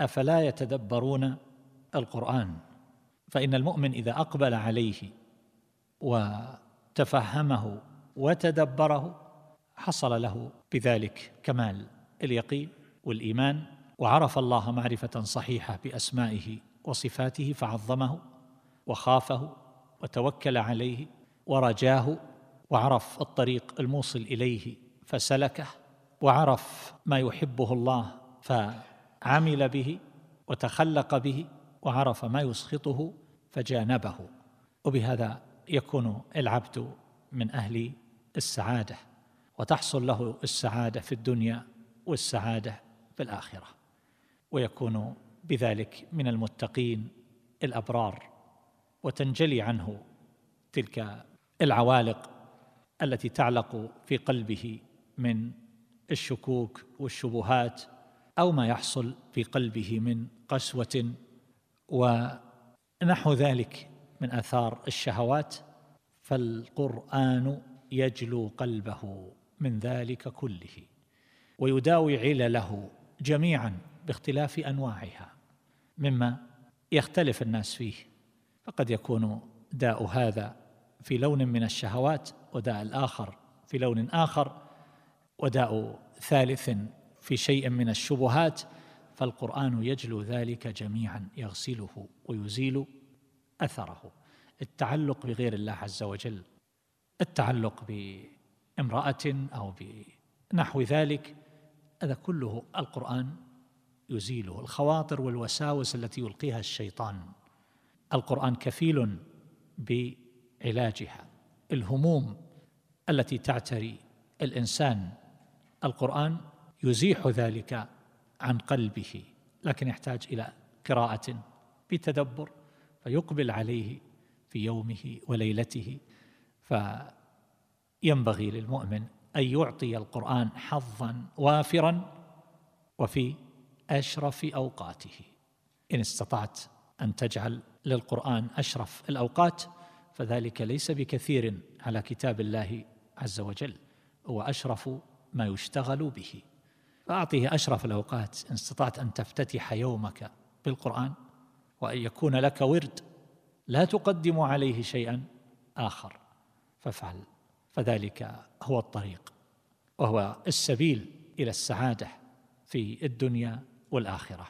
أفلا يتدبرون القرآن؟ فإن المؤمن إذا أقبل عليه وتفهمه وتدبره حصل له بذلك كمال اليقين والإيمان وعرف الله معرفة صحيحة بأسمائه وصفاته فعظمه وخافه وتوكل عليه ورجاه وعرف الطريق الموصل إليه فسلكه وعرف ما يحبه الله فعمل به وتخلق به وعرف ما يسخطه فجانبه. وبهذا يكون العبد من أهل السعادة وتحصل له السعادة في الدنيا والسعادة في الآخرة. ويكون بذلك من المتقين الأبرار وتنجلي عنه تلك العوالق التي تعلق في قلبه من الشكوك والشبهات أو ما يحصل في قلبه من قسوة ونحو ذلك من آثار الشهوات فالقرآن يجلو قلبه من ذلك كله ويداوي علله جميعا باختلاف أنواعها مما يختلف الناس فيه. فقد يكون داء هذا في لون من الشهوات وداء الآخر في لون آخر وداء ثالث في شيء من الشبهات فالقرآن يجلو ذلك جميعا يغسله ويزيل أثره. التعلق بغير الله عز وجل التعلق بامرأة أو بنحو ذلك هذا كله القرآن يزيله. الخواطر والوساوس التي يلقيها الشيطان القرآن كفيل بعلاجها. الهموم التي تعتري الإنسان القرآن يزيح ذلك عن قلبه لكن يحتاج إلى قراءة بتدبر فيقبل عليه في يومه وليلته. فينبغي للمؤمن أن يعطي القرآن حظا وافرا وفي أشرف أوقاته. إن استطعت أن تجعل للقرآن أشرف الأوقات فذلك ليس بكثير على كتاب الله عز وجل هو أشرف ما يشتغل به. فاعطه أشرف الأوقات إن استطعت أن تفتتح يومك بالقرآن وأن يكون لك ورد لا تقدم عليه شيئا آخر. فافعل. فذلك هو الطريق وهو السبيل إلى السعادة في الدنيا والآخرة.